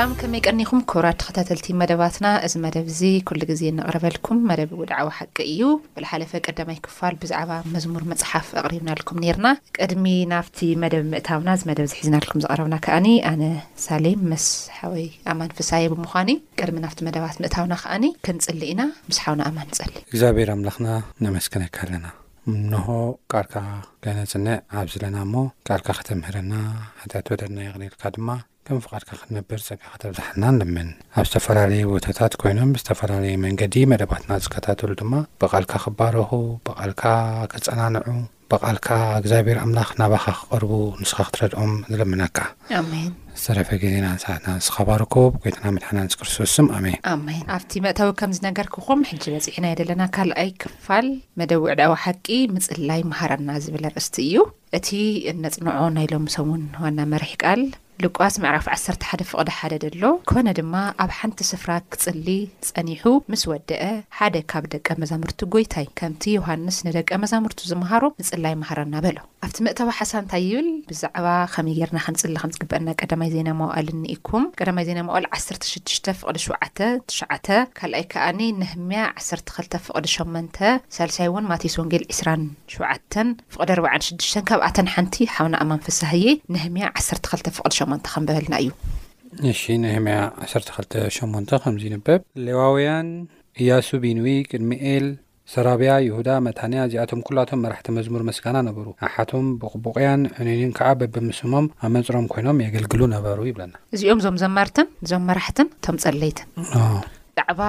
ሰላም ከመይ ቀኒኹም ክብራት ተኸታተልቲ መደባትና እዚ መደብ እዚ ኩሉ ግዜ ነቕርበልኩም መደብ ውድዓዊ ሓቂ እዩ ብልሓለፈ ቀዳማይ ክፋል ብዛዕባ መዝሙር መፅሓፍ ኣቕሪብናልኩም ነርና ቅድሚ ናብቲ መደብ ምእታውና እዚ መደብ ዝሒዝናልኩም ዝቐረብና ከኣኒ ኣነ ሳሌም መስ ሓወይ ኣማን ፍሳየ ብምዃኒ ቅድሚ ናብቲ መደባት ምእታውና ከኣኒ ክንጽሊ ኢና ምስ ሓውና ኣማን ንጸሊ። እግዚኣብሔር ኣምላኽና ነመስግነካ ኣለና እንሆ ቃልካ ከነጽንዕ ኣብዚ ኣለና እሞ ቃልካ ከተምህረና ሓጢኣት በደልና ይቕረ ኢልካ ድማ ከም ፍቓድካ ክንነብር ጸጋ ከተብዝሓልና ንልምን ኣብ ዝተፈላለየ ቦታታት ኮይኖም ብዝተፈላለየ መንገዲ መደባትና ዝከታተሉ ድማ ብቓልካ ክባረኹ ብቓልካ ክጸናንዑ ብቃልካ እግዚኣብሔር ኣምላኽ ናባኻ ክቐርቡ ንስኻ ክትረድኦም ንልምነካ። ኣሜን። ዝተረፈ ግዜናን ሰዓትናን ንስኻ ባርኮ ብጎይታና መድሓና የሱስ ክርስቶስ ስም ኣሜን። ኣሜን ኣብቲ መእተዊ ከም ዝነገርኩኹም ሕጂ በጺሕናዮ ዘለና ካልኣይ ክፋል መደብ ውዕዳዊ ሓቂ ምጽላይ ምሃረና ዝብል ኣርእስቲ እዩ እቲ እነጽንዖ ናይ ሎሚ ሰሙን ዋና መሪሕ ቃል ሉቃስ ምዕራፍ ዓሰርተ ሓደ ፍቕዲ ሓደ ደሎ ኮነ ድማ ኣብ ሓንቲ ስፍራ ክጽሊ ጸኒሑ ምስ ወደአ ሓደ ካብ ደቀ መዛሙርቲ ጎይታይ ከምቲ ዮሃንስ ንደቀ መዛሙርቱ ዝመሃሮ ምጽላይ መሃረና በሎ ኣብቲ መእተዊ ሓሳ እንታይ ይብል ብዛዕባ ከመይ ጌርና ክንጽሊ ከም ዝግበእና ቀዳማይ ዜና መዋእል እንኢኩም ቀዳማይ ዜና መዋእል ዓሰርተ ሽዱሽተ ፍቕዲ ሸውዓተ ትሽዓተ ካልኣይ ከኣኒ ነህምያ ዓሰርተ ክልተ ፍቕዲ ሸሞንተ ሳልሳይ ውን ማቴስ ወንጌል ዕስራን ሸውዓተን ፍቕዲ ኣርብዓን ሽዱሽተን ካብኣተን ሓንቲ ሓውና ኣማን ፍሳሃየ ነህምያ ዓሰርተ ክልተ ፍቕዲ ሸሞንተ ከንበበልና እዩ። እሺ ነህምያ ዓሰርተ ክልተ ሸሞንተ ከምዚ ይንበብ ሌዋውያን እያሱ ቢንዊ ቅድሚኤል ሰራብያ ይሁዳ መታንያ እዚኣቶም ኩላቶም መራሕቲ መዝሙር ምስጋና ነበሩ ኣሓቶም ቦቕቡቅያን ዑኔንን ከዓ በብምስሞም ኣብ መንጽሮም ኮይኖም የገልግሉ ነበሩ ይብለና። እዚኦም እዞም ዘማርትን እዞም መራሕትን እቶም ጸለይትን። ዳዕባ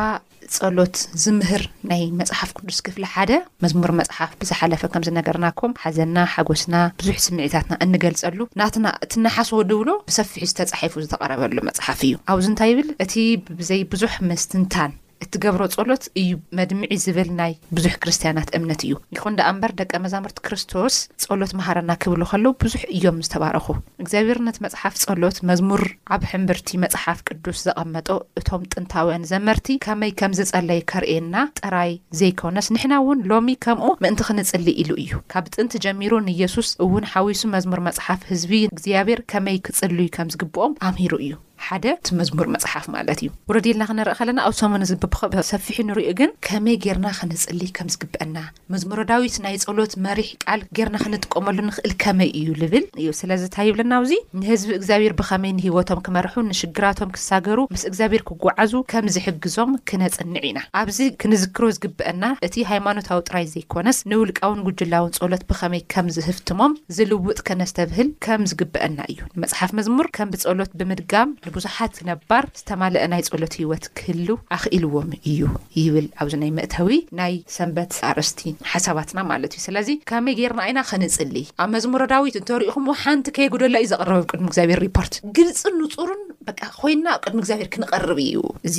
ጸሎት ዝምህር ናይ መጽሓፍ ቅዱስ ክፍሊ ሓደ መዝሙር መጽሓፍ ብዝሓለፈ ከም ዝነገርናኩም ሓዘንና ሓጎስና ብዙሕ ስምዒታትና እንገልጸሉ ናትና እቲ ንሓስቦ ንብሎ ብሰፊሑ ዝተጻሒፉ ዝተቐረበሉ መጽሓፍ እዩ ኣብዚ እንታይ ይብል እቲ ብዘይ ብዙሕ ምስትንታን እትገብሮ ጸሎት እዩ መድምዒ ዝብል ናይ ብዙሕ ክርስትያናት እምነት እዩ ይኹን ደኣ እምበር ደቀ መዛሙርቲ ክርስቶስ ጸሎት መሃረና ክብሉ ከለዉ ብዙሕ እዮም ዝተባረኹ እግዚኣብሔር ነቲ መጽሓፍ ጸሎት መዝሙር ኣብ ሕምብርቲ መጽሓፍ ቅዱስ ዘቐመጦ እቶም ጥንታውያን ዘመርቲ ከመይ ከም ዝጸለዩ ከርእየና ጥራይ ዘይኰነስ ንሕና እውን ሎሚ ከምኡ ምእንቲ ክንጽሊ ኢሉ ኢዩ። ካብ ጥንቲ ጀሚሩ ንየሱስ እውን ሓዊሱ መዝሙር መጽሓፍ ህዝቢ እግዚኣብሄር ከመይ ክጽልዩ ከም ዝግብኦም ኣምሂሩ ኢዩ። ሓደ እቲ መዝሙር መጽሓፍ ማለት ኢዩ። ውረድ ኢልና ክንርኢ ከለና ኣብ ሰሙን እዚ ብሰፊሑ ንርእዮ ግን ከመይ ጌርና ክንጽሊ ከም ዝግብኣና መዝሙረ ዳዊት ናይ ጸሎት መሪሕ ቃል ጌርና ክንጥቀመሉ ንኽእል ከመይ እዩ ልብል እዩ። ስለዚ እንታይ ይብለና ኣብዚ ንህዝቢ እግዚኣብሔር ብኸመይ ንህይወቶም ክመርሑ ንሽግራቶም ክሳገሩ ምስ እግዚኣብሔር ክጎዓዙ ከም ዝሕግዞም ክነጽንዕ ኢና። ኣብዚ ክንዝክሮ ዝግበእና እቲ ሃይማኖታዊ ጥራይ ዘይኮነስ ንውልቃውን ጉጅላውን ጸሎት ብኸመይ ከም ዝህፍትሞም ዝልውጥ ከነስተብህል ከም ዝግበእና እዩ። ንመጽሓፍ መዝሙር ከም ብጸሎት ብምድጋም ንብዙሓት ነባር ዝተማልኣ ናይ ጸሎት ህይወት ክህሉ ኣኽኢልዎም እዩ ይብል ኣብዚ ናይ መእተዊ ናይ ሰንበት ኣርእስቲ ሓሳባትና ማለት እዩ። ስለዚ ከመይ ጌርና ኢና ክንጽሊ? ኣብ መዝሙረ ዳዊት እንተ ርኢኹምዎ ሓንቲ ከይጉደላ እዩ ዘቕርብ ኣብ ቅድሚ እግዚኣብሔር ሪፖርት ግልጽን ንጹርን በቃ ኮይንና ኣብ ቅድሚ እግዚኣብሔር ክንቐርብ እዩ እዚ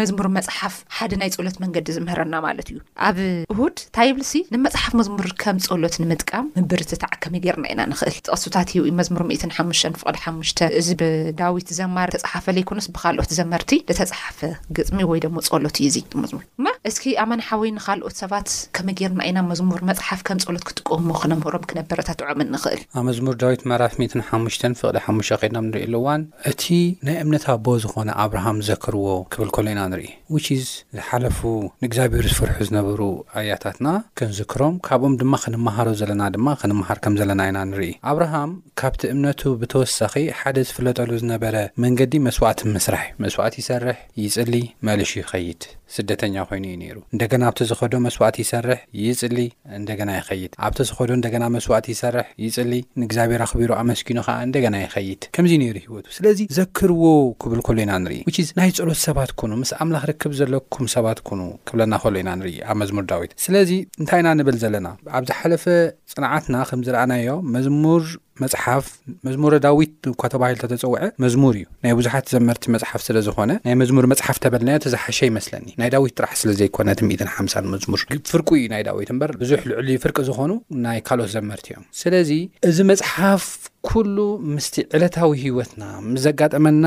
መዝሙር መጽሓፍ ሓደ ናይ ጸሎት መንገዲ ዝምህረና ማለት እዩ። ኣብ እሁድ ታይ ይብልሲ ንመጽሓፍ መዝሙር ከም ጸሎት ንምጥቃም ምብርትታዕ ከመይ ጌርና ኢና ንኽእል? ጥቕስታት ይህብ እዩ፣ መዝሙር ሚእትን ሓሙሽተን ፍቕዲ ሓሙሽተ፣ እዚ ብዳዊት ዘማሪ እተጸሓፈ ለይኮነስ ብኻልኦት ዘመርቲ ልተጸሓፈ ግጥሚ ወይ ደሞ ጸሎት እዩ እዚ መዝሙር። እማ እስኪ ኣመና ሓወይ ንኻልኦት ሰባት ከመይ ጌርና ኢና መዝሙር መጽሓፍ ከም ጸሎት ክጥቀምዎ ክነምህሮም ክነበረታትዖም እንኽእል? ኣብ መዝሙር ዳዊት ምዕራፍ ሚእትን ሓሙሽተን ፍቕዲ ሓሙሽተ ኬድና ኣብ ንርእየሉ እዋን እቲ ናይ እምነት ኣቦ ዝኾነ ኣብርሃም ዘክርዎ ክብል ከሎ ኢና ንርኢ። which is ዝሓለፉ ንእግዚኣብሔር ዝፈርሑ ዝነበሩ ኣያታትና ክንዝክሮም ካብኦም ድማ ክንመሃሮ ዘለና ድማ ክንመሃር ከም ዘለና ኢና ንርኢ። ኣብርሃም ካብቲ እምነቱ ብተወሳኺ ሓደ ዝፍለጠሉ ዝነበረ መንገዲ መስዋእቲ ምስራሕ እዩ። መስዋእቲ ይሰርሕ፣ ይጽሊ፣ መልሹ ይኸይድ። ስደተኛ ኮይኑ እዩ ነይሩ። እንደገና ኣብቲ ዝኸዶ መስዋእቲ ይሰርሕ፣ ይጽሊ፣ እንደገና ይኸይድ። ኣብቲ ዝኸዶ እንደገና መስዋእቲ ይሰርሕ፣ ይጽሊ፣ ንእግዚኣብሔር ኣኽቢሩ ኣመስጊኑ ከኣ እንደገና ይኸይድ። ከምዚ እዩ ነይሩ ህይወቱ። ስለዚ ዘክርዎ ክብል ከሎ ኢና ንርኢ። Which is ናይ ጸሎት ሰባት ኩኑ፣ ምስ ኣምላኽ ርክብ ዘለኩም ሰባት ኩኑ ክብለና ከሎ ኢና ንርኢ ኣብ መዝሙር ዳዊት። ስለዚ እንታይ ኢና ንብል ዘለና? ኣብ ዝሓለፈ ጽንዓትና ከም ዝረኣናዮ መዝሙር መጽሓፍ መዝሙረ ዳዊት እኳ ተባሂሉ ተተጸውዐ መዝሙር እዩ ናይ ብዙሓት ዘመርቲ መጽሓፍ ስለ ዝኾነ ናይ መዝሙር መጽሓፍ ተበልናዮ ተዝሓሸ ይመስለኒ ናይ ዳዊት ጥራሕ ስለ ዘይኮነ እቲ ሚእትን ሓምሳን መዝሙር ፍርቁ እዩ ናይ ዳዊት እምበር ብዙሕ ልዕሊ ፍርቂ ዝኾኑ ናይ ካልኦት ዘመርቲ እዮም ስለዚ እዚ መጽሓፍ ኩሉ ምስቲ ዕለታዊ ህይወትና ምስ ዘጋጠመና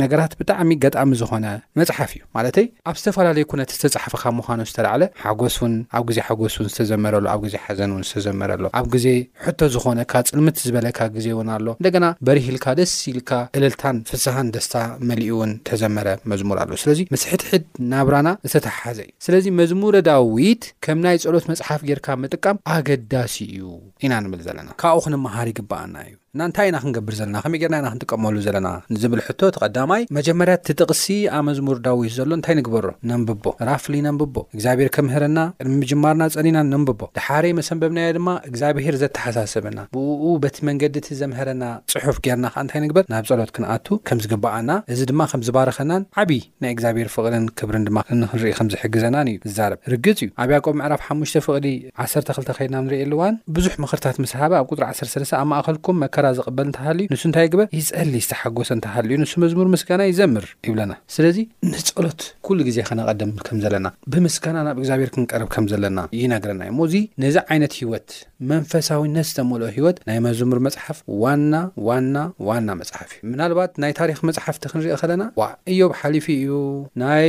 ነገራት ብጣዕሚ ገጣሚ ዝኾነ መፅሓፍ እዩ ማለተይ ኣብ ዝተፈላለዩ ኩነት ዝተፃሓፈ ካብ ምዃኑ ዝተላዕለ ሓጎስ እውን ኣብ ግዜ ሓጎስ እውን ዝተዘመረሉ ኣብ ግዜ ሓዘን እውን ዝተዘመረሉ ኣብ ግዜ ሕቶ ዝኾነካ ጽልምት ዝበለካ ግዜ ውን ኣሎ እንደገና በሪህ ኢልካ ደስ ኢልካ እልልታን ፍስሃን ደስታ መሊኡ ውን ተዘመረ መዝሙር ኣሎ ስለዚ ምስ ሕድሕድ ናብራና ዝተተሓሓዘ እዩ ስለዚ መዝሙረ ዳዊት ከም ናይ ጸሎት መጽሓፍ ጌርካ ምጥቃም ኣገዳሲ እዩ ኢና ንብል ዘለና ካብኡ ክንመሃር ይግበኣና እዩ እና እንታይ ኢና ክንገብር ዘለና ከመይ ጌርና ኢና ክንጥቀመሉ ዘለና ንዝብል ሕቶ እቲ ቀዳማይ መጀመርያ እቲ ጥቕሲ ኣብ መዝሙር ዳዊት ዘሎ እንታይ ንግበሮ ነንብቦ ራፍሊ ነንብቦ እግዚኣብሔር ከምህረና ቅድሚ ምጅማርና ጸኒና ነንብቦ ደሓሬ መሰንበብናዮ ድማ እግዚኣብሔር ዘተሓሳሰበና ብኡኡ በቲ መንገዲ እቲ ዘምሀረና ጽሑፍ ገርና ከኣ እንታይ ንግበር ናብ ጸሎት ክንኣቱ ከምዝግበኣና እዚ ድማ ከምዝባርኸናን ዓቢ ናይ እግዚኣብሔር ፍቅርን ክብርን ድማ ንክንርኢ ከምዝሕግዘናን እዩ ዝዛረብ ርግጽ እዩ ኣብ ያዕቆብ ምዕራፍ ሓሙሽተ ፍቅዲ ዓሰርተ ክልተ ከድና ኣብ ንርእየሉ እዋን ብዙሕ ምክርታት ምስ ሃበ ኣብ ቁጽሪ ዓሰርተ ሰለስተ ኣብ ማእከልኩም መከራ ዝቅበል እንተሃልዩ ንሱ እንታይ ይግበር ይጸሊ ዝተሓጎሰ እንተሃልዩ ንሱ መዝሙር ምስጋና ይዘምር ይብለና። ስለዚ ንጸሎት ኩሉ ግዜ ከነቐድም ከም ዘለና፣ ብምስጋና ናብ እግዚኣብሔር ክንቀርብ ከም ዘለና ይነግረና እዩ እሞ እዚ ነዚ ዓይነት ሕይወት መንፈሳዊነት ዝተመልኦ ሕይወት ናይ መዝሙር መጽሓፍ ዋና ዋና ዋና መጽሓፍ እዩ። ምናልባት ናይ ታሪኽ መጽሓፍቲ ክንርኢ ከለና ዋእ እዮብ ሓሊፉ እዩ ናይ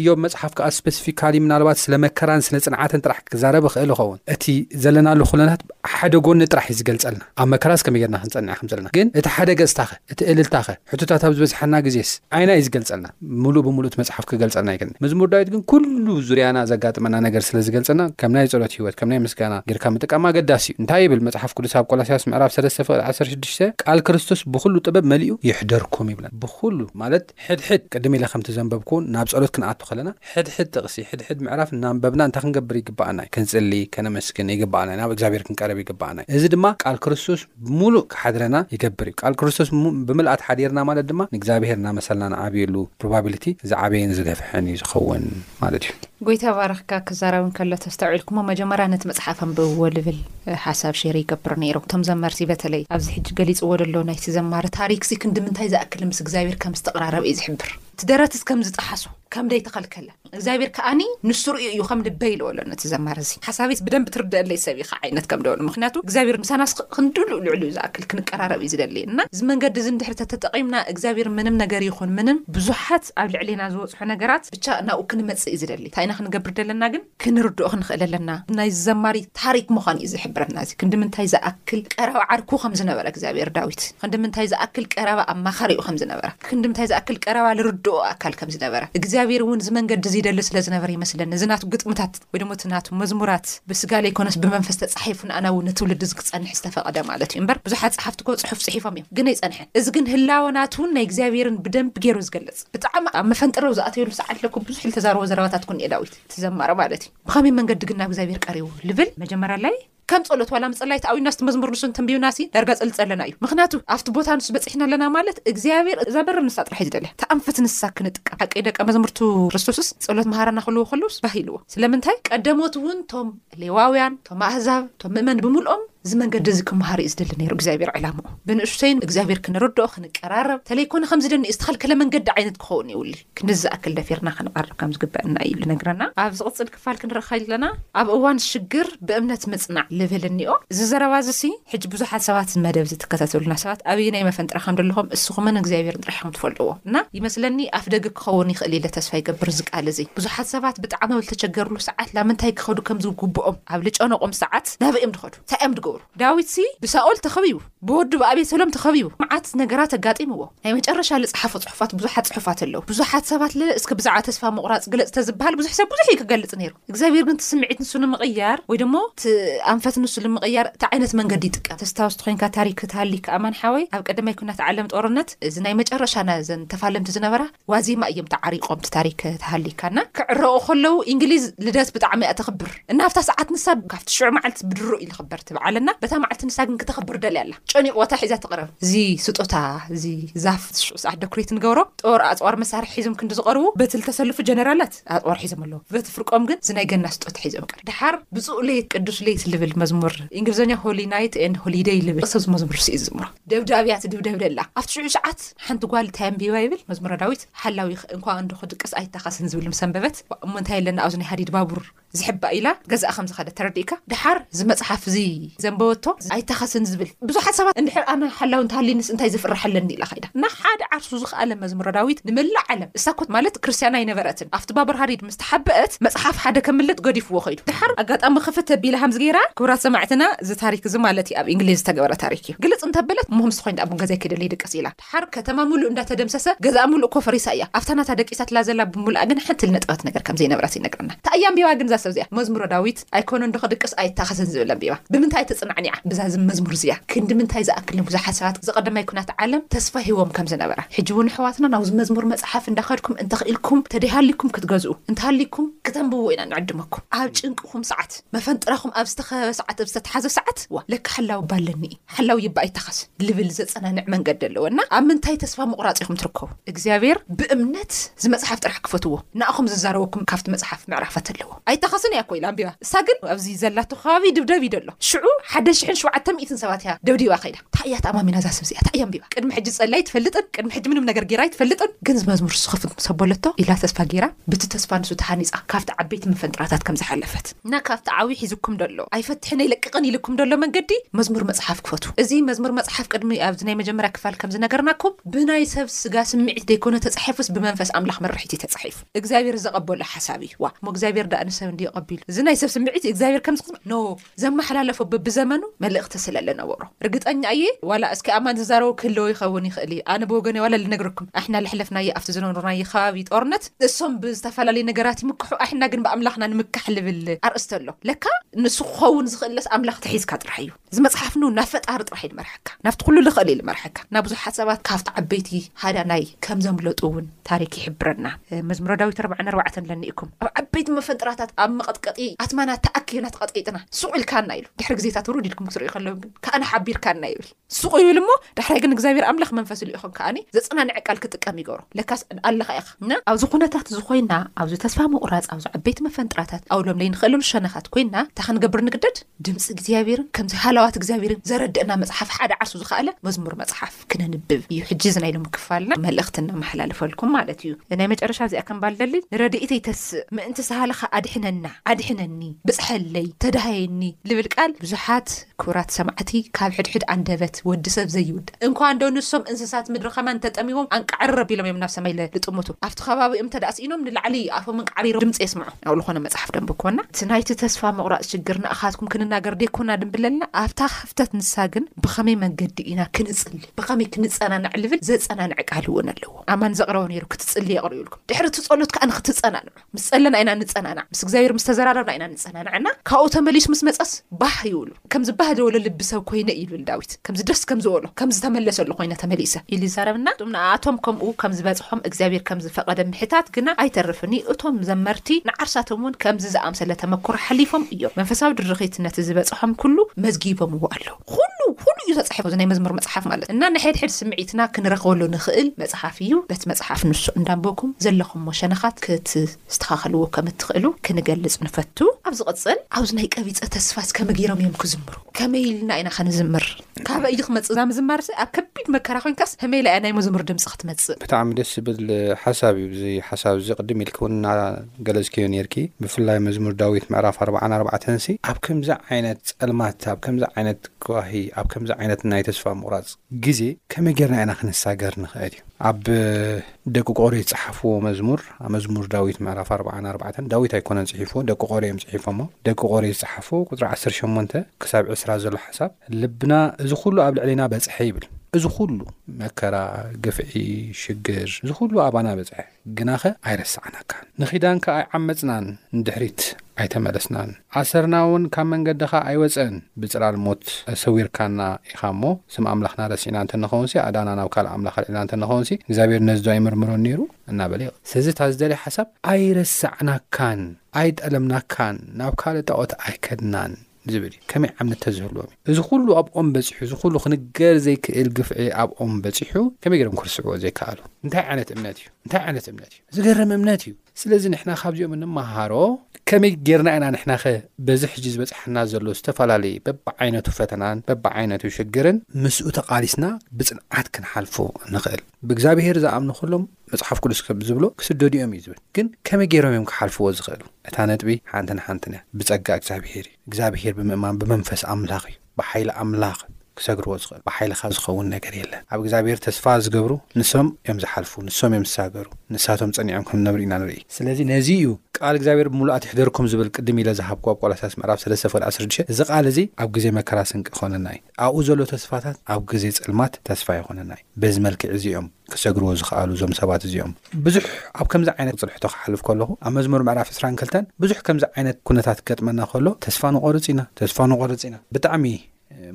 እዮብ መጽሓፍ ከኣ ስፐሲፊካሊ ምናልባት ስለ መከራን ስለ ጽንዓትን ጥራሕ ክዛረብ ይኽእል ይኸውን እቲ ዘለናሉ ኩነታት ሓደ ጎኒ ጥራሕ እዩ ዝገልጸልና ኣብ መከራስ ከመይ ጌርና ክንጸንዕ ከም ዘለና ግን እቲ ሓደ ገጽታኸ እቲ እልልታኸ? ሕቶታት ኣብ ዝበጽሓና ግዜስ ኣየናይ እዩ ዝገልጸልና? ምሉእ ብምሉእ እቲ መጽሓፍ ክገልጸልና ኣይክእልን። መዝሙር ዳዊት ግን ኩሉ ዙርያና ዘጋጥመና ነገር ስለ ዝገልጸልና ከም ናይ ጸሎት ህይወት፣ ከም ናይ ምስጋና ጌርካ ምጥቃም ኣገዳሲ እዩ። እንታይ ይብል መጽሓፍ ቅዱስ ኣብ ቆላስያስ ምዕራፍ ሰለስተ ፍቕዲ ዓሰርተ ሽዱሽተ ቃል ክርስቶስ ብኹሉ ጥበብ መሊኡ ይሕደርኩም ይብለና። ብኹሉ ማለት ሕድሕድ ቅድም ኢለ ከምቲ ዘንበብክዎ ናብ ጸሎት ክንኣቱ ከለና ሕድሕድ ጥቕሲ ሕድሕድ ምዕራፍ እናንበብና እንታይ ክንገብር ይግብኣና እዩ? ክንጽሊ፣ ከነመስግን ይግብኣና እዩ። ናብ እግዚኣብሔር ክንቀርብ ይግብኣና እዩ። እዚ ድማ ቃል ክርስቶስ። ብምሉእ ክሓድረና ይገብር እዩ። ቃል ክርስቶስ ብምልኣት ሓዲርና ማለት ድማ ንእግዚኣብሄር እናመሰልና ንዓብየሉ ፕሮባቢሊቲ ዝዓበየን ዝገፍሐን እዩ ዝኸውን ማለት እዩ። ጎይታ ይባርኽካ ክዛረብ እንከሎ ተስተውዒልኩሞ መጀመርያ ነቲ መጽሓፍ ኣንብብዎ ልብል ሓሳብ ሼር ይገብር ነይሩ እቶም ዘመርቲ በተለይ ኣብዚ ሕጂ ገሊጽዎ ደሎ ናይቲ ዘማሪ ታሪክሲ ክንድምንታይ ዝኣክል ምስ እግዚኣብሔር ከም ዝተቅራረበ እዩ ዝሕብር እቲ ደረትስ ከም ዝጠሓሶ ከም ደይ ተኸልከለ እግዚኣብሔር ከኣኒ ንሱ ርእዩ እዩ ከም ልበይ ኢልዎ ኣሎ ነቲ ዘማሪ እዚ ሓሳበይስ ብደንቢ ትርደአለይ ሰብ ኢኻ ዓይነት ከም ደበሉ ምክንያቱ እግዚኣብሔር ምሳናስ ክንድሉ ልዕሉ ዝኣክል ክንቀራረብ እዩ ዝደሊ እና እዚ መንገዲ እዚ እንድሕሪ ተተጠቒምና እግዚኣብሔር ምንም ነገር ይኹን ምንም ብዙሓት ኣብ ልዕሌና ዝበፅሑ ነገራት ብቻ ናብኡ ክንመፅእ እዩ ዝደሊ እንታይ ኢና ክንገብር ዘለና ግን ክንርድኦ ክንኽእል ኣለና ናይዚ ዘማሪ ታሪክ ምዃኑ እዩ ዝሕብረና እዚ ክንዲ ምንታይ ዝኣክል ቀረባ ዓርኩ ከም ዝነበረ እግዚኣብሔር ዳዊት ክንዲ ምንታይ ዝኣክል ቀረባ ኣማኻሪኡ ከም ዝነበረ ክንድምታይ ዝኣክል ቀረባ ልርድኦ ኣካል ከም ዝነበረ፣ እግዚኣብሔር እውን እዚ መንገዲ እዚ ይደሊ ስለ ዝነበረ ይመስለኒ እዚ ናቱ ግጥምታት ወይ ድማ እቲ ናቱ መዝሙራት ብስጋ ለይኮነስ ብመንፈስ ተጻሒፉ ንኣና እውን ንትውልዲ እዚ ክጸንሕ ዝተፈቐደ ማለት እዩ እምበር ብዙሓት ጸሓፍቲ እኮ ጽሑፍ ጽሒፎም እዮም ግን ኣይጸንሐን እዚ ግን ህላወ ናቱን ናይ እግዚኣብሔርን ብደንቢ ገይሩ ዝገልጽ ብጣዕሚ ኣብ መፈንጠረው ዝኣተየሉ ሰዓት ለኩ ብዙሕ ልተዛረቦ ዘረባታት ኩን እየ ዳዊት እቲ ዘማሪ ማለት እዩ ብኸመይ መንገዲ ግን ናብ እግዚኣብሔር ቀሪቡ ልብል መጀመርያ ላይ ከም ጸሎት ዋላ ምጽላይ ተኣዊና ስቲ መዝሙር ንሱ እንትንብዩና ሲ ዳርጋ ጸልጽ ኣለና እዩ ምክናቱ ኣብቲ ቦታ ንሱ በጺሕና ኣለና ማለት እግዚኣብሔር እዛ በር ንሳ ጥራሕ እዩ ዝደልያ ተኣንፈት ንሳ ክንጥቀም ሓቀይ ደቀ መዘሙርቱ ክርስቶስስ ጸሎት መሃራና ክብልዎ ከለውስ ባህ ኢልዎም ስለምንታይ ቀደሞት እውን ቶም ሌዋውያን ቶም ኣህዛብ ቶም ምእመን ብምልኦም እዚ መንገዲ እዚ ክመሃር እዩ ዝደሊ ነይሩ እግዚኣብሔር ዕላምኡ ብንእሽተይን እግዚኣብሔር ክንርድኦ ክንቀራረብ ተለይኮነ ከምዝደኒ ዝተኸልከለ መንገዲ ዓይነት ክኸውን የውሊ ክንድዚ ዝኣክል ደፊርና ክንቐርብ ከም ዝግበእና እዩ ልነግረና። ኣብ ዝቕጽል ክፋል ክንርኢ ከለና፣ ኣብ እዋን ሽግር ብእምነት ምጽናዕ ልብል እኒኦ። እዚ ዘረባዚሲ፣ ሕጂ ብዙሓት ሰባት እዚ መደብ እዚ ትከታተሉና ሰባት ኣበየናይ መፈንጥራ ከም ደለኹም እስኹምን እግዚኣብሔርን ጥራሕ ኢኹም ትፈልጥዎ። እና ይመስለኒ ኣፍደገ ክኸውን ይኽእል እዩ ኢለ ተስፋ ይገብር እዚ ቃል እዚ። ብዙሓት ሰባት ብጣዕሚ ኣብ ልተቸገርሉ ሰዓት ላምንታይ ክኸዱ ከም ዝግብኦም ኣብ ልጨነቖም ሰዓት ናበይ እዮም ድኸዱ? እንታይ እዮም ድገብሩ? ዳዊትሲ ብሳኦል ተኸቢቡ፣ ብወዱ ብኣቤሰሎም ተኸቢቡ መዓት ነገራት ኣጋጢምዎ። ናይ መጨረሻ ልጽሓፎ ጽሑፋት ብዙሓት ጽሑፋት ኣለው ብዙሓት ሰባት ለ እስከ ብዛዕባ ተስፋ ምቑራጽ ግለጽ ተዝብሃል ብዙሕ ሰብ ብዙሕ እዩ ክገልጽ ነይሩ እግዚኣብሔር ግን እቲ ስምዒት ንሱ ንምቕያር ወይ ደሞ እቲ ኣንፈት ንሱ ልምቕያር እቲ ዓይነት መንገዲ ይጥቀም ተስታውስቲ ኮይንካ ታሪክ ክትሃሊካ ኣማን ሓወይ ኣብ ቀደማይ ኩናት ዓለም ጦርነት እዚ ናይ መጨረሻ ናይ ዘን ተፋለምቲ ዝነበራ ዋዜማ እዩም ተዓሪቆም እቲ ታሪክ ክትሃሊካ እና ክዕረቁ ከለው ኢንግሊዝ ልደት ብጣዕሚ እያ ተኽብር እና ኣብታ ሰዓት ንሳ ካብቲ ሽዑ መዓልቲ ብድሮ ኢዩ ዝኽበር እቲ በዓል እና በታ መዓልቲ ንሳ ግን ክተኽብር ደልያ ኣላ ጨኒቑዋታ ሒዛ ትቕረብ እዚ ስጦታ እዚ ዛፍ እቲ ሽዑ ሰዓት ደኩሬት ንገብሮ ጦር ኣጽዋር መሳርሒ ሒዞም ክንዲ ዝቐርቡ በቲ ዝተሰልፉ ጀነራላት ኣጽዋር ሒዞም ኣለዉ በቲ ፍርቆም ግን እዚ ናይ ገና ስጦታ ሒዞም ይቀርቡ ደሓር ብጹእ ለይት ቅዱስ ለይት ልብል መዝሙር እንግሊዘኛ ሆሊ ናይት ኤንድ ሆሊ ደይ ልብል ሰብ እዚ መዝሙር እዚ ኢዩ ዝዝምሮ ደብዳብያ ትድብደብ ደላ ኣብቲ ሽዑ ሰዓት ሓንቲ ጓል እንታይ ኣንቢባ ይብል መዝሙረ ዳዊት ሓላዊኽ እንኳ እንዶ ክድቅስ ኣይታኸስን ዝብል ምስ ኣንበበት፣ ዋእ እሞ እንታይ ኣለና ኣብዚ ናይ ሃዲድ ባቡር ዝሕባእ ኢላ ገዛኣ ከም ዝኸደት ተረዲእካ። ደሓር እዚ መጽሓፍ እዚ ዘንበበቶ ኣይታኸስን ዝብል ብዙሓት ሰባት እንድሕር ኣነ ሓላዊ እንተሃልዩኒስ እንታይ ዘፍርሕ ኣለኒ ኢላ ከይዳ እና ሓደ ዓርሱ ዝኸኣለ መዝሙረ ዳዊት ንመላእ ዓለም እሳ እኮ ማለት ክርስትያን ኣይነበረትን ኣብቲ ባቡር ሃዲድ ምስ ተሓበአት መጽሓፍ ሓደ ከምልጥ ገዲፍዎ ከይዱ ደሓር ኣጋጣሚ ክፍት ኣቢላ ከምዚ ገይራ ክብራት ሰማዕትና እዚ ታሪክ እዚ ማለት እዩ ኣብ እንግሊዝ ዝተገበረ ታሪክ እዩ ግልጽ እንተበለት እሞ ምስ ኮይን ደኣ ቡን ገዛይ ከይደ ልይድቅስ ኢላ ድሓር ከተማ ምሉእ እንዳ ተደምሰሰ ገዛኣ ምሉእ እኮ ፈሪሳ እያ ኣብታ ናታ ደቂሳትላ ዘላ ብምሉኣ ግን ሓንቲ ልነጥበት ነገር ከም ዘይነበረት ይነግረና ታይ እያ ኣንቢባ ግን እዛ ሰብ እዚኣ መዝሙረ ዳዊት ኣይኮነን ዶ ክድቅስ ኣይታኸስን ዝብል ኣንቢባ ብምንታይ ተጽናዕኒዓ ብዛ መዝሙር እዚኣ ክንዲ ምንታይ ዝኣክል ንብዙሓት ሰባት ዝቀደማይ ኩናት ዓለም ተስፋ ሂቦም ከም ዝነበረ ሕጂ ውን ኣሕዋትና ናብዚ መዝሙር መጽሓፍ እንዳ ከድኩም እንተ ኪኢልኩም ተደይ ሃሊኩም ክትገዝኡ እንተ ሃሊኩም ክተንብብዎ ኢና ንዕድመኩም ኣብ ጭንቅኹም ሰዓት መፈንጥራኹም ኣብ ዝተኸበበ ሰዓት ኣብ ዝተትሓዘ ሰዓት ዋእ ለካ ሓላዊ እባ ኣለኒ ሓላዊ እባ ኣይታኸስ ልብል ዘጸናንዕ መንገዲ ኣለዎ እና ኣብ ምንታይ ተስፋ ምቑራጽ ኢኹም ትርከቡ እግዚኣብሔር ብእምነት ዝመጽሓፍ ጥራሕ ክፈትዎ ንኣኹም ዝዛረበኩም ካብቲ መጽሓፍ ምዕራፋት ኣለዎ ኣይታኸስን እያ እኮ ኢላ ኣንቢባ እሳ ግን ኣብዚ ዘላቶ ከባቢ ይድብደብ እዩ ደሎ ሽዑ ሓደ ሽሕን ሽውዓተ ሚእትን ሰባት እያ ደብዲባ ከይዳ ታይ እያ ተኣማሚና እዛ ሰብ እዚኣ ታይ እያ ኣንቢባ ቅድሚ ሕጂ ጸልያ ኣይትፈልጥን ቅድሚ ሕጂ ምንም ነገር ጌራ ኣይትፈልጥን ግን ዝመዝሙር ዝኸፍት ምስ ኣበለቶ ኢላ ተስፋ ጌራ ብቲ ተስፋ ንሱ ተሃኒጻ ካብቲ ዓበይቲ መፈንጥራታት ከም ዝሓለፈት እና ካብቲ ዓብዩ ሒዙኩም ደሎ ኣይፈትሕን ኣይለቅቅን ኢሉኩም ደሎ መንገዲ መዝሙር መጽሓፍ ክፈቱ እዚ መዝሙር መጽሓፍ ቅድሚ ኣብዚ ናይ መጀመርያ ክፋል ከም ዝነገርናኩም ብናይ ሰብ ስጋ ስምዒት ደይኮነ ተጻሒፉስ ብመንፈስ ኣምላኽ መራሒት እዩ ተጻሒፉ እግዚኣብሔር ዘቀበሎ ሓሳብ እዩ ዋእ እሞ እግዚኣብሔር ዳኣ ንሰብ እንድዩ ቀቢሉ እዚ ናይ ሰብ ስምዒት እግዚኣብሔር ከምዚ ክጽ ን ዘመሓላለፎ በብዘመኑ መልእክቲ ስለ ልነበሮ ርግጠኛ እየ ዋላ እስኪ ኣማን ዝዛረቦ ክህልዎ ይከውን ይክእል እዩ ኣነ ብወገነይ ዋላ ልነግረኩም ኣሕና ለሕለፍናዮ ኣብቲ ዝነብርናዮ ከባቢ ጦርነት እሶም ብዝተፈላለዩ ነገራት ይምክሑ ኣሕና ግን ብኣምላኽና ንምካሕ ልብል ኣርእስቲ ኣሎ ለካ ንሱ ክኸውን ዝኽእለስ ኣምላኽ ተሒዝካ ጥራሕ እዩ እዚ መጽሓፍ ን ናብ ፈጣሪ ጥራሕ እዩ ልመርሓካ ናብቲ ኩሉ ልኽእል እዩ ልመርሓካ ናብ ብዙሓት ሰባት ካብቲ ዓበይቲ ሃዳናይ ከም ዘምለጡ እውን ታሪክ ይሕብረና መዝሙረ ዳዊት ኣርባዕን ኣርባዕተን ለኒእኩም ኣብ ዓበይቲ መፈንጥራታት ኣብ መቐጥቀጢ ኣትማና ተኣኪብና ተቐጥቂጥና ሱቅ ኢልካና ኢሉ ድሕሪ ግዜታት ውሩድ ኢልኩም ክትርእዩ ከለኩም ግን ከኣ ሓቢርካና ይብል ሱቕ ይብል እሞ ዳሕራይ ግን እግዚኣብሔር ኣምላኽ መንፈስ ልኢኾም ከኣኒ ዘጸናንዕ ቃል ክጥቀም ይገብሮ ለካስ ኣለኻ ኢኻ እና ኣብዚ ኩነታት እዚ ኮይና ኣብዚ ተስፋ ምቑራጽ ኣብዚ ዓበይቲ መፈንጥራታት ኣው ለምለይ ንኽእለሉ ሸነኻት ኮይና እንታይ ክንገብር ንግደድ ድምጺ እግዚኣብሔርን ከምዚ ሃላዋት እግዚኣብሔርን ዘረድእና መጽሓፍ ሓደ ዓርሱ ዝኸኣለ መዝሙር መጽሓፍ ክነንብብ እዩ ሕጂ እዚ ናይ ሎም ክፋልና መልእኽቲ እናመሓላልፈልኩም ማለት እዩ ናይ መጨረሻ እዚኣ ከም ባልደሊ ንረድኢት ይተስእ ምእንቲ ሰሃልኻ ኣድሕነና ኣድሕነኒ ብጽሐለይ ተዳሃየኒ ልብል ቃል ብዙሓት ክቡራት ሰማዕቲ ካብ ሕድሕድ ኣንደበት ወዲ ሰብ ዘይውዳእ እንኳን ዶ ንሶም እንስሳት ምድሪ ከማን ተጠሚዎም ኣንቃዕርር ኣቢሎም እዮም ናብ ሰማይ ልጥምቱ ኣብቲ ከባቢኦም እንተድኣ ስኢኖም ንላዕሊ ኣፎም ኣንቃዕሪሮም ድምጺ የስምዑ ኣብ ልኾነ መጽሓፍ ደንበብኩወና እቲ ናይቲ ተስፋ ምቑራጽ ሽግር ንኣኻትኩም ክንናገር ደይኮና ድንብለልና ኣብታ ክፍተት ንሳ ግን ብኸመይ መንገዲ ኢና ክንጽሊ ብኸመይ ክንጸናናዕ ልብል ዘጸናንዕ ቃል እውን ኣለዎ ኣማን ዘቕረቦ ነይሩ ክትጽልዩ የቕርዩልኩም ድሕሪ እቲ ጸሎት ከኣ ንክትጸናንዑ ምስ ጸለና ኢና ንጸናናዕ፣ ምስ እግዚኣብሔር ምስ ተዘራረብና ኢና ንጸናናዕ እና ካብኡ ተመሊሱ ምስ መጸስ ባህ ይብሉ። ከም ዝባህ ዝበሎ ልቢ ሰብ ኮይነ ይብል ዳዊት፣ ከምዚ ደስ ከም ዝበሎ፣ ከም ዝተመለሰሉ ኮይነ ተመሊሰ ኢሉ ይዛረብ እና እቶም ንኣኣቶም ከምኡ ከም ዝበጽሖም እግዚኣብሔር ከም ዝፈቐደ ምሕታት ግና ኣይተርፍን እዩ። እቶም ዘመርቲ ንዓርሳቶም እውን ከምዚ ዝኣምሰለ ተመክሮ ሓሊፎም እዮም። መንፈሳዊ ድርኺት ነቲ ዝበጽሖም ኩሉ መዝጊቦምዎ ኣለዉ። ኹሉ ኹሉ እዩ ተጻሒፉ እዚ ናይ መዝሙር መጽሓፍ ማለት እና ንሕድሕድ ስምዒትና ክንረኽበሉ ንኽእል መጽሓፍ እዩ በቲ መጽሓፍ ንሱ እንዳንበብኩም ዘለኹሞ ሸነኻት ክትስተኻኸልዎ ከም እትኽእሉ ክንገልጽ ንፈቱ። ኣብ ዝቕጽል ኣብዚ ናይ ቀቢጸ ተስፋስ ከመይ ጌሮም እዮም ክዝምሩ ከመይ ኢልና ኢና ክንዝምር ካበይ እዩ ክመጽእ እዛ ምዝማርሲ ኣብ ከቢድ መከራ ኮንካስ ከመይ ኢላ እያ ናይ መዝሙር ድምጺ ክትመጽእ። ብጣዕሚ ደስ ዝብል ሓሳብ እዩ እዚ ሓሳብ እዚ ቅድም ኢልኪ ውን እና ገለጽክዮ ኔርኪ ብፍላይ መዝሙር ዳዊት ምዕራፍ ኣርብዓን ኣርባዕተን ሲ ኣብ ከምዚ ዓይነት ጸልማት ኣብ ከምዚ ዓይነት ጓሂ ኣብ ከምዚ ዓይነት ናይ ተስፋ ምቑራጽ ግዜ ከመይ ጌርና ኢና ክንሳገር ንኽእል እዩ ኣብ ደቂ ቆሬ ዝጸሓፍዎ መዝሙር ኣብ መዝሙር ዳዊት ምዕራፍ ኣርብዓን ኣርባዕተን ዳዊት ኣይኮነን ጽሒፍዎ ደቂ ቆሬ እዮም ጽሒፎሞ ደቂ ቆሬ ዝጸሓፍዎ ቁጽሪ ዓሰርተ ሸሞንተ ክሳብ ዕስራ ዘሎ ሓሳብ ልብና እዚ ኩሉ ኣብ ልዕሌና በጽሐ ይብል እዚ ኩሉ መከራ ግፍዒ ሽግር እዚ ኩሉ ኣባና በጽሐ ግናኸ ኣይረሳዕናካን፣ ንኪዳንካ ኣይዓመጽናን፣ ንድሕሪት ኣይተመለስናን፣ ኣሰርናውን ካብ መንገድኻ ኣይወጸን፣ ብጽላል ሞት ሰዊርካና ኢኻ እሞ፣ ስም ኣምላኽና ረሲዕና እንተ ንኸውንሲ፣ ኣእዳና ናብ ካልእ ኣምላኽ ኣልዒልና እንተ ንኸውንሲ፣ እግዚኣብሄር ነዚዶ ኣይምርምሮን ነይሩ? እናበለ ይቕጽል። ስለዚ እታ ዝደልያ ሓሳብ፣ ኣይረሳዕናካን፣ ኣይጠለምናካን፣ ናብ ካልእ ጣኦት ኣይከድናን፣ ዝብል እዩ ከመይ ዓምኒ ተዝህልዎም እዩ እዚ ኩሉ ኣብኦም በጺሑ እዚ ኩሉ ክንገር ዘይክእል ግፍዒ ኣብኦም በጺሑ ከመይ ገይሮም ክርስዕዎ ዘይከኣሉ እንታይ ዓይነት እምነት እዩ እንታይ ዓይነት እምነት እዩ ዝገርም እምነት እዩ ስለዚ ንሕና ካብዚኦም እንመሃሮ ከመይ ጌርና ኢና ንሕናኸ በዚ ሕጂ ዝበጽሓና ዘሎ ዝተፈላለየ በብዓይነቱ ፈተናን በብዓይነቱ ሽግርን ምስኡ ተቓሊስና ብጽንዓት ክንሓልፎ ንኽእል ብእግዚኣብሄር ዝኣምኑ ኩሎም መጽሓፍ ቅዱስ ከም ዝብሎ ክስደዱ እዮም እዩ ዝብል ግን ከመይ ገይሮም እዮም ክሓልፍዎ ዝኽእሉ እታ ነጥቢ ሓንትን ሓንትን እያ ብጸጋ እግዚኣብሄር እዩ እግዚኣብሄር ብምእማን ብመንፈስ ኣምላኽ እዩ ብሓይሊ ኣምላኽ ክሰግርዎ ዝኽእል ብሓይልኻ ዝኸውን ነገር የለን ኣብ እግዚኣብሄር ተስፋ ዝገብሩ ንሶም እዮም ዝሓልፉ ንሶም እዮም ዝሳገሩ ንሳቶም ጸኒዖም ከም ዝነብሩ ኢና ንርኢ ስለዚ ነዚ እዩ ቃል እግዚኣብሄር ብምሉኣት ይሕደርኩም ዝብል ቅድም ኢለ ዝሃብኩዎ ኣብ ቆላሳስ ምዕራፍ 3 ፍቅዲ 16 እዚ ቃል እዚ ኣብ ግዜ መከራ ስንቂ ይኾነና እዩ ኣብኡ ዘሎ ተስፋታት ኣብ ግዜ ጸልማት ተስፋ ይኾነና እዩ በዚ መልክዕ እዚ እዮም ክሰግርዎ ዝኸኣሉ እዞም ሰባት እዚኦም። ብዙሕ ኣብ ከምዚ ዓይነት ጽንሕቶ ክሓልፍ ከለኹ ኣብ መዝሙር ምዕራፍ ዕስራን ክልተን ብዙሕ ከምዚ ዓይነት ኩነታት ክገጥመና ከሎ ተስፋ ንቖርጽ ኢና ተስፋ ንቖርጽ ኢና ብጣዕሚ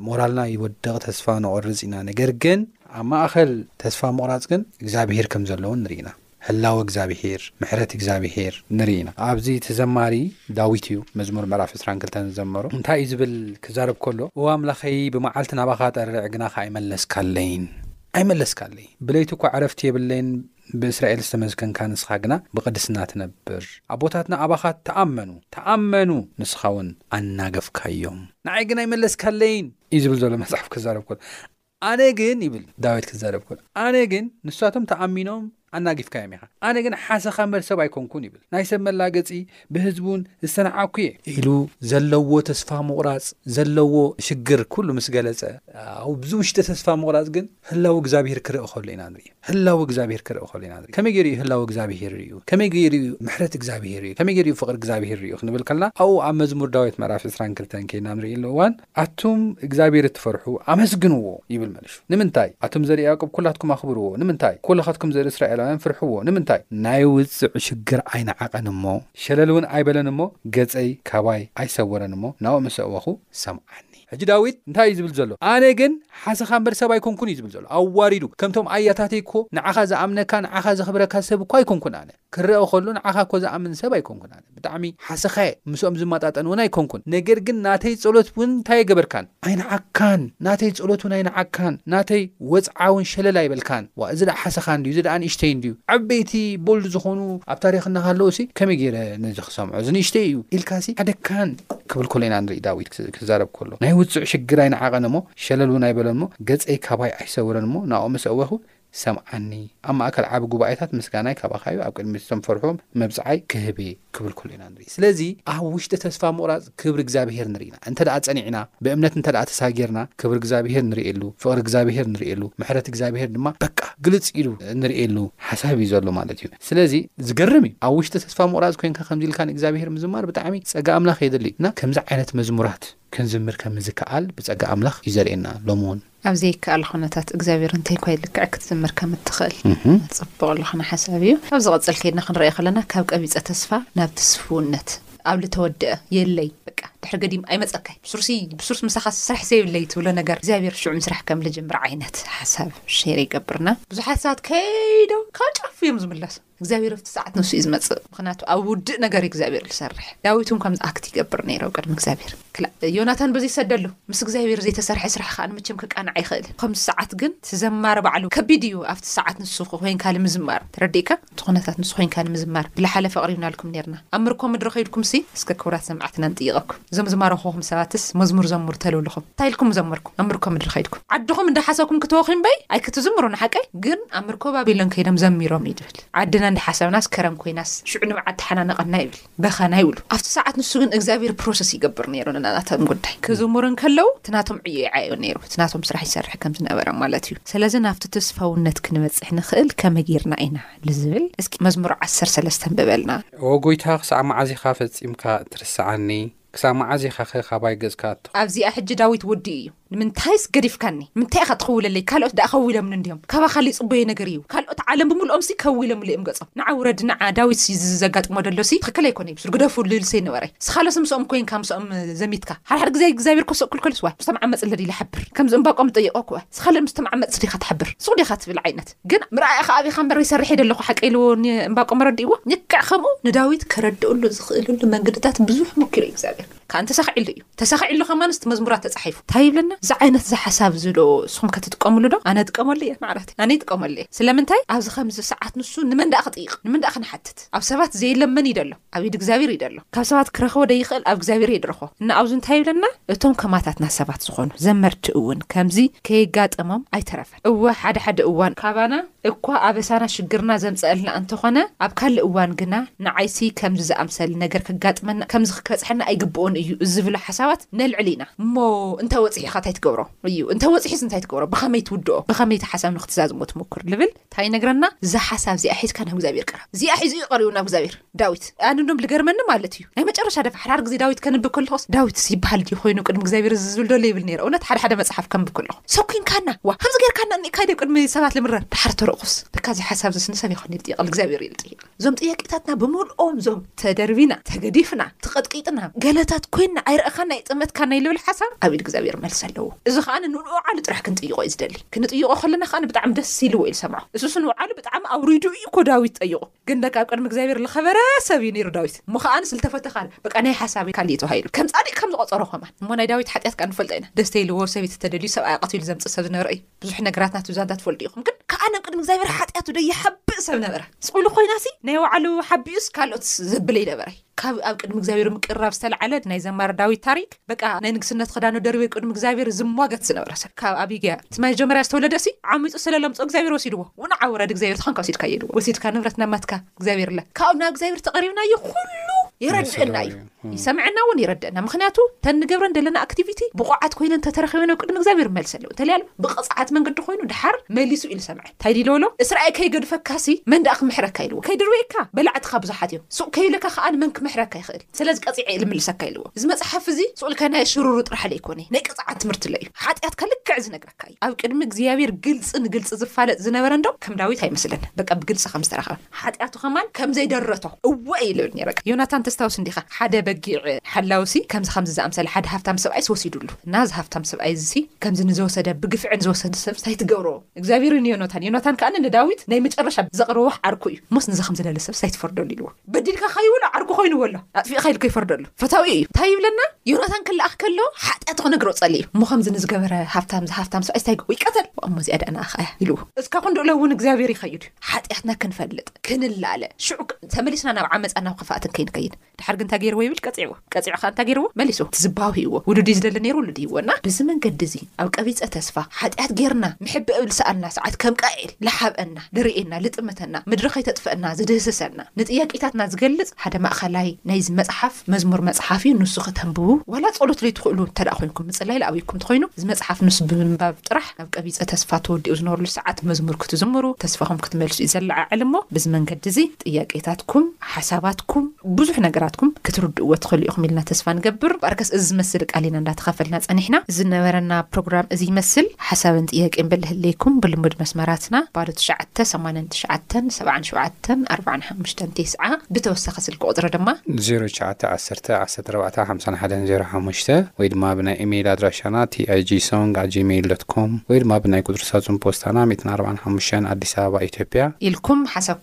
ሞራልና ይወድቕ ተስፋ ንቖርጽ ኢና ነገር ግን ኣብ ማእከል ተስፋ ምቑራጽ ግን እግዚኣብሄር ከም ዘለውን ንርኢ ኢና። ህላወ እግዚኣብሄር ምሕረት እግዚኣብሄር ንርኢ ኢና ኣብዚ እቲ ዘማሪ ዳዊት እዩ መዝሙር ምዕራፍ ዕስራን ክልተን ዝዘመሮ እንታይ እዩ ዝብል ክዛረብ ከሎ ኦ ኣምላኸይ ብመዓልቲ ናባኻ ጠርዕ ግናኸ ኣይመለስካለይን ኣይመለስካለይ ብለይቲ እኳ ዕረፍቲ የብለይን ብእስራኤል ዝተመዝከንካ ንስኻ ግና ብቅድስና ትነብር ኣቦታትና ኣባኻ ተኣመኑ ተኣመኑ ንስኻ እውን ኣናገፍካዮም ንዓይ ግን ኣይመለስካለይን እዩ ዝብል ዘሎ መጽሓፍ ክዛረብ ከሎ ኣነ ግን ይብል ዳዊት ክዛረብ ከሎ ኣነ ግን ንሳቶም ተኣሚኖም ኣናጊፍካዮም ኢኻ ኣነ ግን ሓሰኻ እምበር ሰብ ኣይኮንኩን ይብል ናይ ሰብ መላገጺ ብህዝቡን ዝተናዓቅኩ እየ ኢሉ ዘለዎ ተስፋ ምቁራጽ ዘለዎ ሽግር ኩሉ ምስ ገለጸ ኣብዚ ውሽጢ ተስፋ ምቁራጽ ግን ህላወ እግዛብሄር ክርእ ከሎ ኢና ንርኢ ህላወ እግዛብሄር ክርእ ከሎ ኢና ንርኢ ከመይ ጌሩ እዩ ህላወ እግዛብሄር ሪኡ ከመይ ጌሩ እዩ ምሕረት እግዛብሄር ሪኡ ከመይ ጌሩ እዩ ፍቅሪ እግዛብሄር ሪኡ ክንብል ከለና ኣብኡ ኣብ መዝሙር ዳዊት ምዕራፍ ዕስራን ክልተን ኬድና ንሪኢሉ እዋን ኣቱም እግዚኣብሄር እትፈርሑ፣ ኣመስግንዎ ይብል መልሹ። ንምንታይ? ኣቱም ዘርኢ ያእቆብ ኵላትኩም ኣኽብርዎ። ንምንታይ? ኵልኻትኩም ዘርኢ እስራኤላውያን ፍርሕዎ። ንምንታይ? ናይ ውጽዕ ሽግር ኣይነዓቐን እሞ፣ ሸለልውን ኣይበለን እሞ፣ ገጸይ ካባይ ኣይሰወረን እሞ፣ ናብኡ ምስ ኣእወኹ ሰምዓኒ። ሕጂ ዳዊት እንታይ እዩ ዝብል ዘሎ? ኣነ ግን ሓሰኻ እምበር ሰብ ኣይኰንኩን እዩ ዝብል ዘሎ። ኣዋሪዱ፣ ከምቶም ኣያታተይኮ፣ ንዓኻ ዝኣምነካ፣ ንዓኻ ዘኽብረካ ሰብ እኳ ኣይኰንኩን ኣነ። ክረኣ ከሎ ንዓኻ እኮ ዝኣምን ሰብ ኣይኮንኩን ኣነ ብጣዕሚ ሓሰኻየ ምስኦም ዝማጣጠን ውን ኣይኮንኩን ነገር ግን ናተይ ጸሎት ውን እንታይ ኣይገበርካን ኣይነዓካን ናተይ ጸሎት ውን ኣይነዓካን ናተይ ወጽዓ ውን ሸለል ኣይበልካን ዋእ እዚ ደኣ ሓሰኻ እንድዩ እዚ ደኣ ንእሽተይ እንድዩ ዓበይቲ ቦልድ ዝኾኑ ኣብ ታሪኽ እናሃለዉ ሲ ከመይ ጌረ ነዚ ክሰምዖ እዚ ንእሽተይ እዩ ኢልካ ሲ ሓደ ካን ክብል ከሎ ኢና ንርኢ ዳዊት ክዛረብ ከሎ ናይ ውጹዕ ሽግር ኣይነዓቀን እሞ ሸለል ውን ኣይበለን እሞ ገጸይ ካባይ ኣይሰወረን እሞ ናብኦም ምስ ኣእወኹ ሰምዓኒ፣ ኣብ ማእከል ዓቢ ጉባኤታት ምስጋናይ ካባኻ'ዩ፣ ኣብ ቅድሚ እቶም ዝፈርሑ መብጽዓይ ክህብ'የ ክብል ከሎ ኢና ንርኢ። ስለዚ ኣብ ውሽጢ ተስፋ ምቑራጽ ክብሪ እግዚኣብሄር ንርኢ ኢና። እንተደኣ ጸኒዕና፣ ብእምነት እንተደኣ ተሳጊርና፣ ክብሪ እግዚኣብሄር ንርእየሉ፣ ፍቕሪ እግዚኣብሄር ንርእየሉ፣ ምሕረት እግዚኣብሄር ድማ በቃ ግልጽ ኢሉ እንርእየሉ ሓሳብ'ዩ ዘሎ ማለት'ዩ። ስለዚ ዝገርም'ዩ፣ ኣብ ውሽጢ ተስፋ ምቑራጽ ኮይንካ ከምዚ ኢልካ ንእግዚኣብሄር ምዝማር ብጣዕሚ ጸጋ ኣምላኽ የድሊ እና ከምዚ ዓይነት መዝሙራት፣ ክንዝምር ከም ዝከኣል ብጸጋ ኣምላኽ እዩ ዘርእየና ሎሚ እውን። ኣብ ዘይከኣል ኹነታት እግዚኣብሔር እንተይኳ ይልክዕ ክትዝምር ከም እትኽእል ጽቡቕ ልኽነ ሓሳብ እዩ። ኣብ ዝቕጽል ከይድና ክንርእዮ ከለና ካብ ቀቢጸ ተስፋ ናብ ትስፉውነት ኣብ ልተወድኣ የለይ በቃ ድሕሪ ገዲም ኣይመጸካይ ብሱርሲ ብሱርሲ ምሳኻስ ስራሕ ዘይብለይ ትብሎ ነገር እግዚኣብሔር ሽዑ ምስራሕ ከም ልጅምር ዓይነት ሓሳብ ሼር ይገብርና። ብዙሓት ሰባት ከይዶም ካብ ጫፍ እዮም ዝምለሱ። እግዚኣብሄር ኣብቲ ሰዓት ንሱ እዩ ዝመጽእ ምክንያቱ ኣብ ውድእ ነገር እግዚኣብሄር ዝሰርሕ ዳዊት ውን ከምዚ ኣክት ይገብር ነይረ ኣብ ቅድሚ እግዚኣብሄር ክላእ ዮናታን በዚ ይሰደሉ ምስ እግዚኣብሄር ዘይተሰርሐ ስራሕ ከኣ ንመቸም ክቃናዕ ይኽእል ከምዚ ሰዓት ግን እቲ ዘማሪ ባዕሉ ከቢድ እዩ ኣብቲ ሰዓት ንሱ ኮይንካ ንምዝማር ተረዲእካ እቲ ኩነታት ንሱ ኮይንካ ንምዝማር ብላሓለ ፈቅሪብናልኩም ነርና ኣብ ምርኮ ምድሪ ከይድኩም ሲ እስከ ክብራት ሰማዕትና ንጥይቀኩም እዞም ዝማረኹኹም ሰባትስ መዝሙር ዘሙሩ ተልብልኹም እንታይ ኢልኩም ምዘመርኩም ኣብ ምርኮ ምድሪ ከይድኩም ዓድኹም እንዳሓሰብኩም ክትበኽዩ እምበይ ኣይክትዝምሩ ንሓቀይ ግን ኣብ ምርኮ ባቢሎን ከይዶም ዘሚሮም እዩ ድብል ዓድና እንዳሓሰብናስ ከረም ኮይናስ ሽዑ ንብዓት ተሓናነቀና ይብል በኸና ይብሉ ኣብቲ ሰዓት ንሱ ግን እግዚኣብሔር ፕሮሰስ ይገብር ነይሩ ንናናቶም ጉዳይ ክዝሙሩ እንከለው እቲ ናቶም ዕዮ ይዓዮ ነይሩ እቲ ናቶም ስራሕ ይሰርሕ ከም ዝነበረ ማለት እዩ ስለዚ ናብቲ ተስፋውነት ክንበጽሕ ንኽእል ከመይ ጌርና ኢና ንዝብል እስኪ መዝሙር ዓሰርተ ሰለስተ ኣንብበልና። ኦ ጐይታ ክሳዕ መዓዝ ኢኻ ፈጺምካ እትርስዓኒ? ክሳብ መዓዝ ኢኻኸ ካባይ ገጽካ እትኹ። ኣብዚኣ ሕጂ ዳዊት ወዲኡ እዩ። ንምንታይስ ገዲፍካኒ? ንምንታይ ኢኻ ትኽውለለይ? ካልኦት ደኣ ከዊለምኒ እንድዮም። ካባኻ ልጽበዮ ነገር እዩ። ካልኦት ዓለም ብምልኦምሲ ከዊለምሉ እዮም ገጾም። ንዓ ውረድ ንዓ። ዳዊትሲ እዚ ዘጋጥሞ ደሎሲ ትኽክል ኣይኮነ ይብሱ። ግደፉ ልልሰይ ነበራይ። እስኻሎሲ ምስኦም ኮይንካ ምስኦም ዘሚትካ። ሓድሓድ ግዜ እግዚኣብሔር ኮሶእ ክልከልስ እዋ ምስቶም ዓመጽለዲ ልሓብር። ከምዚ እምባቆም ዝጠየቆ ክዋ እስኻልእ ምስቶም ዓመጽቲ ዲኻ ትሓብር? ሱቕ ዲኻ ትብል ዓይነት። ግን ምርኣያ ከኣ ኣቢካ እምበር ይሰርሕ እየ ደለኩ ሓቀይ ኢሉ ንእምባቆም ኣረዲእዎ ንክዕ ከምኡ ንዳዊት ከረድእሉ ዝክእልሉ መንግድታት ብዙሕ ሞኪሩ እዩ እግዚኣብሔር ከኣ እንተሳኪዕሉ እዩ ተሳኪዕሉ ከማንስ እቲ መዝሙራት ተጻሒፉ ታይ ይብለና እዚ ዓይነት እዚ ሓሳብ እዚ ዶ ንስኩም ከ ትጥቀምሉ ዶ ኣነ እጥቀመሉ እየ ማዕረቲ ኣነ ይጥቀመሉ እየ ስለምንታይ ኣብዚ ከምዚ ሰዓት ንሱ ንመን ደኣ ክጥይቅ ንመን ደኣ ክንሓትት ኣብ ሰባት ዘይለመን እዩ ደሎ ኣብ ኢድ እግዚኣብሔር እዩ ደሎ ካብ ሰባት ክረክቦ ደይክእል ኣብ እግዚኣብሔር እየ ድረክቦ እና ኣብዚ እንታይ ይብለና እቶም ከማታትና ሰባት ዝኮኑ ዘመርቲ እውን ከምዚ ከየጋጠሞም ኣይተረፈን። እወ ሓደ ሓደ እዋን ካባና እኳ ኣበሳና ሽግርና ዘምጸእልና እንተ ኾነ ኣብ ካልእ እዋን ግና ንዓይሲ ከምዚ ዝኣምሰል ነገር ከጋጥመና ከምዚ ክከጽሐና ኣይግብኦን እዩ ዝብሉ ሓሳባት ነልዕል ኢና። እሞ እንተ ወጺሒኸ ታይ ትገብሮ እዩ እንተ ወጺሒስ እንታይ ትገብሮ ብኸመይ ትውድኦ ብኸመይ እቲ ሓሳብ ንክትዛዝሞ ትሙኩር ልብል ታይ ይነግረና እዛ ሓሳብ እዚኣ ሒዝካ ናብ እግዚኣብሔር ቅረብ እዚኣ ሒዙ እዩ ቀሪቡ ናብ እግዚኣብሔር ዳዊት ኣነ እንዶም ልገርመኒ ማለት እዩ ናይ መጨረሻ ደፍ ሓዳር ግዜ ዳዊት ከንብብ ከለኹስ ዳዊትስ ይበሃል ድዩ ኮይኑ ቅድሚ እግዚኣብሔር እዚ ዝብል ዶ ይብል ነይረ እውነት ሓደ ሓደ መጽሓፍ ከንብብ ከለኹ ሰኪንካና ዋ ከምዚ ጌርካና እኒእካ ድዩ ቅድሚ ሰባት ልምረር ድሓር ተረእኩስ ልካ እዚ ሓሳብ ዝስ ንሰብ ይኾን ይልጥየቕ እግዚኣብሔር ይልጥየቕ እዞም ጥያቄታትና ብምልኦም እዞም ተደርቢና ተገዲፍና ተቐጥቂጥና ገለታት ኮይና ኣይረእኻና ይጥመትካና ይልብል ሓሳብ ኣብ ኢድ እግዚኣብሔር መልሲ ኣለዎ እዚ ከዓ ንንውዓሉ ጥራሕ ክንጥይቆ እዩ ዝደሊ ክንጥይቆ ከለና ከዓ ብጣዕሚ ደስ ኢልዎ ኢሉ ሰምዖ እሱስ ንውዓሉ ብጣዕሚ ኣውሪዱ እዩ እኮ ዳዊት ጠይቑ ግን ደቂ ኣብ ቅድሚ እግዚኣብሔር ልኸበረ ሰብ እዩ ነይሩ ዳዊት እሞ ከኣ ስልተፈተ ካልእ በቃ ናይ ሓሳብ ካልእ ተባሂሉ ከም ጻዲቅ ከም ዝቆጸሮ ከማን እሞ ናይ ዳዊት ሓጢኣት ከኣ ንፈልጦ ኢና ደስ ተይልዎ ሰበይቲ ተደልዩ ሰብኣያ ቀቲሉ ዘምጽእ ሰብ ዝነበረ እዩ ብዙሕ ነገራት ናቱ ዛንታ ትፈልጡ ኢኹም ግን ከኣ ናብ ቅድሚ እግዚኣብሔር ሓጢኣቱ ደይሓብእ ሰብ ነበረ ስቁኢሉ ኮይናሲ ናይ ባዕሉ ሓቢኡስ ካልኦት ዘብለይ ነበረይ ካብ ኣብ ቅድሚ እግዚኣብሔር ምቅርራብ ዝተልዓለ ናይ ዘማሪ ዳዊት ታሪክ በቃ ናይ ንግስነት ክዳኑ ደሪቡ ቅድሚ እግዚኣብሔር ዝሟገት ዝነበረ ሰብ ካብ ኣቢግያ እቲ መጀመርያ ዝተወለደ ሲ ዓሚጹ ስለ ለምጹ እግዚኣብሔር ወሲድዎ ውንዓ ውረድ እግዚኣብሔር ተኮንካ ወሲድካዮ ኢልዎ ወሲድካ ንብረት ናብ ማትካ እግዚኣብሔር እለ ካብኡ ናብ እግዚኣብሔር ተቀሪብናዮ ኩሉ የረድእና እዩ ይሰምዐና እውን ይረድእና ምክንያቱ እተን ንገብረን ዘለና ኣክቲቪቲ ብቑዓት ኮይነን ተተረኪበን ኣብ ቅድሚ እግዚኣብሔር መልሲ ኣለዎ እንተለያሉ ብቅፅዓት መንገዲ ኮይኑ ድሓር መሊሱ ኢሉ ሰምዐ ታይ ዲሎ እሎ እስራኤ ከይገድፈካሲ መን ድኣ ክምሕረካ ኢልዎ ከይድርብየካ በላዕትኻ ብዙሓት እዮም ሱቅ ከይብለካ ከኣ መን ክምሕረካ ይኽእል ስለዚ ቀጺዐ እየ ልምልሰካ ኢልዎ እዚ መጽሓፍ እዚ ሱቅ እልካ ናይ ሽሩሩ ጥራሕ ለይኮነ ናይ ቅጽዓት ትምህርቲ ለእዩ ሓጥያትካ ልክዕ ዝነግረካ እዩ ኣብ ቅድሚ እግዚኣብሔር ግልጺ ንግልጺ ዝፋለጥ ዝነበረ እንዶ ከም ዳዊት ኣይመስልን በቃ ብግልጺ ከም ዝተረኸበ ሓጥያቱ ከማን ከም ዘይደረቶ እወ እዩ ልብል ነይረ ዮናታን ተስታውስ እንዲኻ ሓደ በጊዕ ሓላዊሲ ከምዚ ከምዚ ዝኣምሰለ ሓደ ሃፍታም ሰብኣይሲ ወሲዱሉ እና እዚ ሃፍታም ሰብኣይ እዚሲ ከምዚ ንዘወሰደ ብግፍዒ ንዝወሰደ ሰብሲ ታይ ትገብሮ እግዚኣብሄር ንዮናታን፣ ዮናታን ከኣ ንዳዊት ናይ መጨረሻ ዘቕርቦ ዓርኩ እዩ እሞስ ነዚ ከምዚ ለለ ሰብስ ኣይትፈርደሉ ኢልዎ። በዲልካ ከይበሎ ዓርኩ ኮይንዎ ኣሎ ኣጥፊእኻ ኢሉ ከይፈርደሉ ፈታዊኡ እዩ እንታይ ይብለና ዮናታን ክለኣኽ ከሎ ሓጢኣቱ ክነግሮ ጸልዩ እሞ ከምዚ ንዝገበረ ሃብታም እዚ ሃብታም ሰብኣይስ እንታይ ይግብኦ ይቀተል እሞ እዚኣ ደኣ ንኣኻ እያ ኢልዎ። እስካ ክንድኡ ለውን እግዚኣብሄር ይኸይድ እዩ ሓጢኣትና ክንፈልጥ ክንላለ ሽዑ ተመሊስና ናብ ዓመጻን ናብ ክፍኣትን ከይንከይድ። ደሓር ግን እንታይ ገይርዎ ይብል ቀጺዕዎ ቀጺዑ ከኣ እንታይ ገይርዎ መሊሱ እቲ ዝባሆ ሂብዎ ውሉድዩ ዝደሊ ነይሩ ውሉድ ሂብዎ እና ብዚ መንገዲ እዚ ኣብ ቀቢጸ ተስፋ ሓጢኣት ገይርና ምሕብ እብል ሰኣልና ሰዓት ከም ቃኤል ልሓብኣና ልርእየና ልጥምተና ምድሪ ከይተጥፍእና ዝድህስሰና ንጥያቄታትና ዝገልጽ ሓደ ማእከላይ ናይዚ መጽሓፍ መዝሙር መጽሓፍ እዩ ንሱ ከተንብቡ ዋላ ጸሎት ዘይትኽእሉ እንተደኣ ኮይንኩም ምጽላይ ልኣበይኩም ተኾይኑ እዚ መጽሓፍ ንሱ ብምንባብ ጥራሕ ናብ ቀቢጸ ተስፋ ተወዲኡ ዝነበርሉ ሰዓት መዝሙር ክትዝምሩ ተስፋኹም ክትመልሱ እዩ ዘለዓዕል እሞ ብዚ መንገዲ እዚ ጥያቄታትኩም፣ ሓሳባትኩም፣ ብዙሕ ነገራትኩም ክትርድእዎ ትኽእሉ ኢኹም ኢልና ተስፋ ንገብር። እምበኣርከስ እዚ ዝመስል ቃል ኢና እንዳተኻፈልና ጸኒሕና። እዚ ዝነበረና ፕሮግራም እዚ ይመስል። ሓሳብን ጥያቄን በልህልየኩም ብልሙድ መስመራትና ባዶ ትሽዓተ፣ ሰማንያን ትሽዓተን፣ ሰብዓን ሸውዓተን፣ ኣርብዓን ሓሙሽተን፣ ቴስዓ ብተወሳኺ ስልኪ ቁጽሪ ድማ። ዜሮ ትሽዓተ ዓሰርተ ዓሰርተ ኣርባዕተ ሓምሳን ሓደን ዜሮ ሓሙሽተ ወይ ድማ ብናይ ኢመይል ኣድራሻና TIGsong at gmail dot com ወይ ድማ ብናይ ቁጽሪ ሳጹን ፖስታና ሚእትን ኣርብዓን ሓሙሽተን ኣዲስ ኣበባ ኢትዮጵያ። ኢልኩም ሓሳብኩም